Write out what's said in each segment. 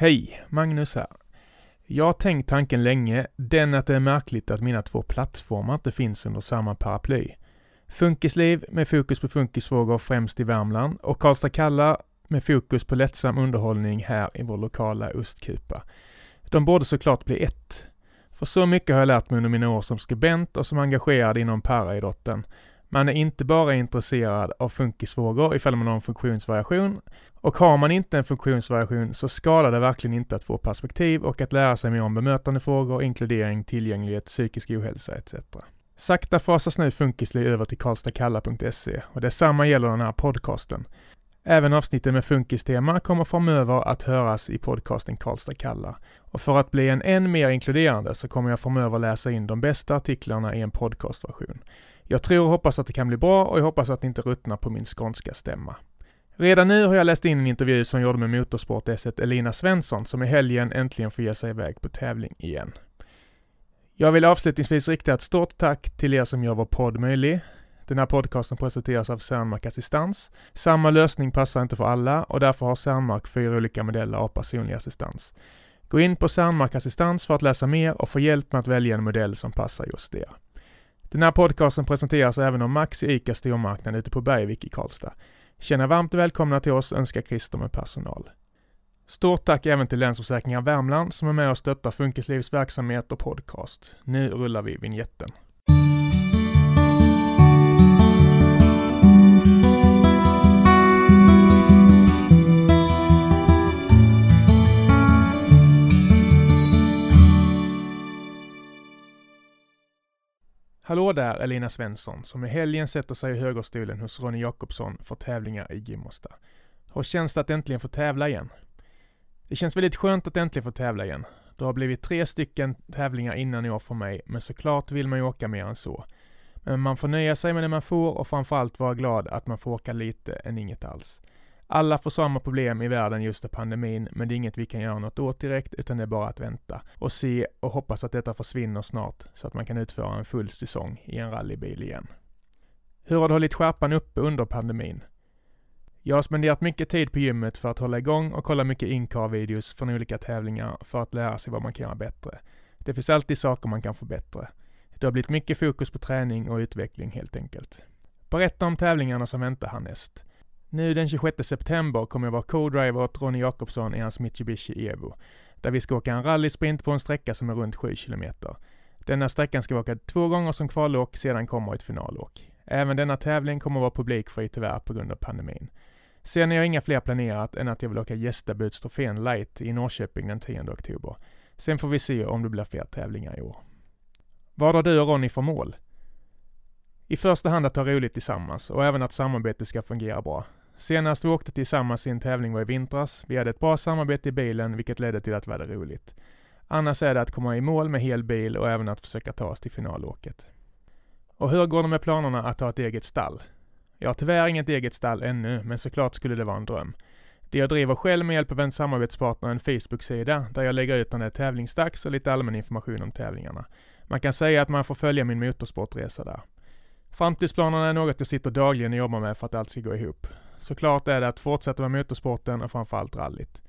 Hej, Magnus här. Jag har tänkt tanken länge, den att det är märkligt att mina två plattformar inte finns under samma paraply. Funkisliv med fokus på funkisfrågor främst i Värmland och Karlstad Kalla med fokus på lättsam underhållning här i vår lokala ostkupa. De borde såklart bli ett. För så mycket har jag lärt mig under mina år som skribent och som engagerad inom paraidrotten. Man är inte bara intresserad av funkisfrågor ifall man har en funktionsvariation och har man inte en funktionsvariation så skadar det verkligen inte att få perspektiv och att lära sig mer om bemötande frågor, inkludering, tillgänglighet, psykisk ohälsa etc. Sakta fasas nu Funkisliv över till karlstadkalla.se och detsamma gäller den här podcasten. Även avsnitten med funkistema kommer framöver att höras i podcasten Karlstad Kalla. Och för att bli en än mer inkluderande så kommer jag framöver läsa in de bästa artiklarna i en podcastversion. Jag tror och hoppas att det kan bli bra och jag hoppas att det inte ruttnar på min skånska stämma. Redan nu har jag läst in en intervju som jag gjorde med motorsportesset Elina Svensson som i helgen äntligen får ge sig iväg på tävling igen. Jag vill avslutningsvis rikta ett stort tack till er som gör vår podd möjlig. Den här podcasten presenteras av Cernmark Assistans. Samma lösning passar inte för alla och därför har Cernmark fyra olika modeller av personlig assistans. Gå in på Cernmark Assistans för att läsa mer och få hjälp med att välja en modell som passar just er. Den här podcasten presenteras även av Maxi ICA stormarknad ute på Bergvik i Karlstad. Känna varmt välkomna till oss önskar Christer med personal. Stort tack även till Länsförsäkringar Värmland som är med och stöttar Funkislivs verksamhet och podcast. Nu rullar vi vignetten. Hallå där Elina Svensson som i helgen sätter sig i högerstolen hos Ronny Jakobsson för tävlingar i Gimmersta. Hur känns det att äntligen få tävla igen? Det känns väldigt skönt att äntligen få tävla igen. Det har blivit tre stycken tävlingar innan i år för mig, men såklart vill man ju åka mer än så. Men man får nöja sig med det man får och framförallt vara glad att man får åka lite än inget alls. Alla får samma problem i världen just av pandemin, men det är inget vi kan göra något åt direkt, utan det är bara att vänta och se och hoppas att detta försvinner snart, så att man kan utföra en full säsong i en rallybil igen. Hur har du hållit skärpan uppe under pandemin? Jag har spenderat mycket tid på gymmet för att hålla igång och kolla mycket incar-videos från olika tävlingar för att lära sig vad man kan göra bättre. Det finns alltid saker man kan förbättra. Det har blivit mycket fokus på träning och utveckling helt enkelt. Berätta om tävlingarna som väntar härnäst. Nu den 26 september kommer jag vara co-driver åt Ronny Jakobsson i hans Mitsubishi Evo, där vi ska åka en rallysprint på en sträcka som är runt 7 km. Denna sträckan ska vi åka två gånger som kvalåk, sedan kommer ett finalåk. Även denna tävling kommer vara publikfri tyvärr på grund av pandemin. Sen har jag inga fler planerat än att jag vill åka gästabudstrofén Light i Norrköping den 10 oktober. Sen får vi se om det blir fler tävlingar i år. Vad har du och Ronny för mål? I första hand att ha roligt tillsammans och även att samarbetet ska fungera bra. Senast vi åkte tillsammans i en tävling var i vintras. Vi hade ett bra samarbete i bilen, vilket ledde till att vi hade roligt. Annars är det att komma i mål med hel bil och även att försöka ta oss till finalåket. Och hur går det med planerna att ha ett eget stall? Jag har tyvärr inget eget stall ännu, men såklart skulle det vara en dröm. Det jag driver själv med hjälp av en samarbetspartner, en Facebook-sida, där jag lägger ut när det är tävlingsdags och lite allmän information om tävlingarna. Man kan säga att man får följa min motorsportresa där. Framtidsplanerna är något jag sitter dagligen och jobbar med för att allt ska gå ihop. Såklart är det att fortsätta med motorsporten och framförallt rallyt.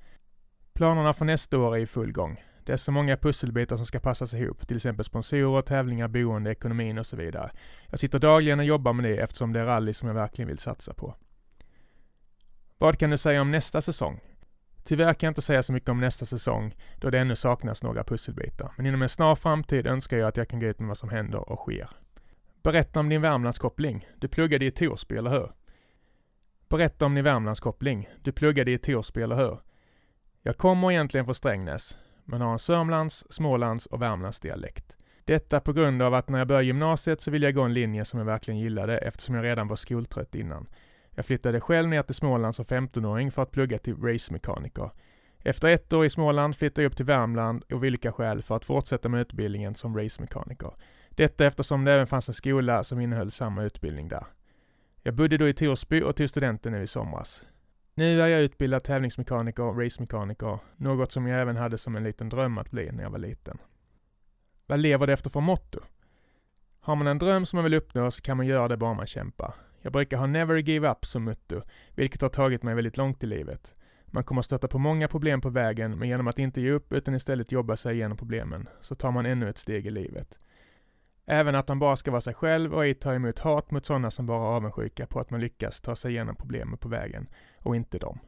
Planerna för nästa år är i full gång. Det är så många pusselbitar som ska passas ihop, till exempel sponsorer, tävlingar, boende, ekonomin och så vidare. Jag sitter dagligen och jobbar med det eftersom det är rally som jag verkligen vill satsa på. Vad kan du säga om nästa säsong? Tyvärr kan jag inte säga så mycket om nästa säsong, då det ännu saknas några pusselbitar. Men inom en snar framtid önskar jag att jag kan gå ut med vad som händer och sker. Berätta om din Värmlandskoppling. Du pluggade i Torsby, eller hur? Berätta om din Värmlandskoppling. Du pluggade i Torsby, eller hur? Jag kommer egentligen från Strängnäs, men har en Sörmlands, Smålands och Värmlandsdialekt. Detta på grund av att när jag började gymnasiet så ville jag gå en linje som jag verkligen gillade eftersom jag redan var skoltrött innan. Jag flyttade själv ner till Småland som 15-åring för att plugga till racemekaniker. Efter ett år i Småland flyttade jag upp till Värmland och vilka skäl för att fortsätta med utbildningen som racemekaniker. Detta eftersom det även fanns en skola som innehöll samma utbildning där. Jag bodde då i Torsby och tog studenten nu i somras. Nu är jag utbildad tävlingsmekaniker och racemekaniker, något som jag även hade som en liten dröm att bli när jag var liten. Vad lever det efter för motto? Har man en dröm som man vill uppnå så kan man göra det bara man kämpar. Jag brukar ha never give up som motto, vilket har tagit mig väldigt långt i livet. Man kommer stöta på många problem på vägen, men genom att inte ge upp utan istället jobba sig igenom problemen, så tar man ännu ett steg i livet. Även att man bara ska vara sig själv och ej ta emot hat mot sådana som bara är avundsjuka på att man lyckas ta sig igenom problemen på vägen, och inte dem.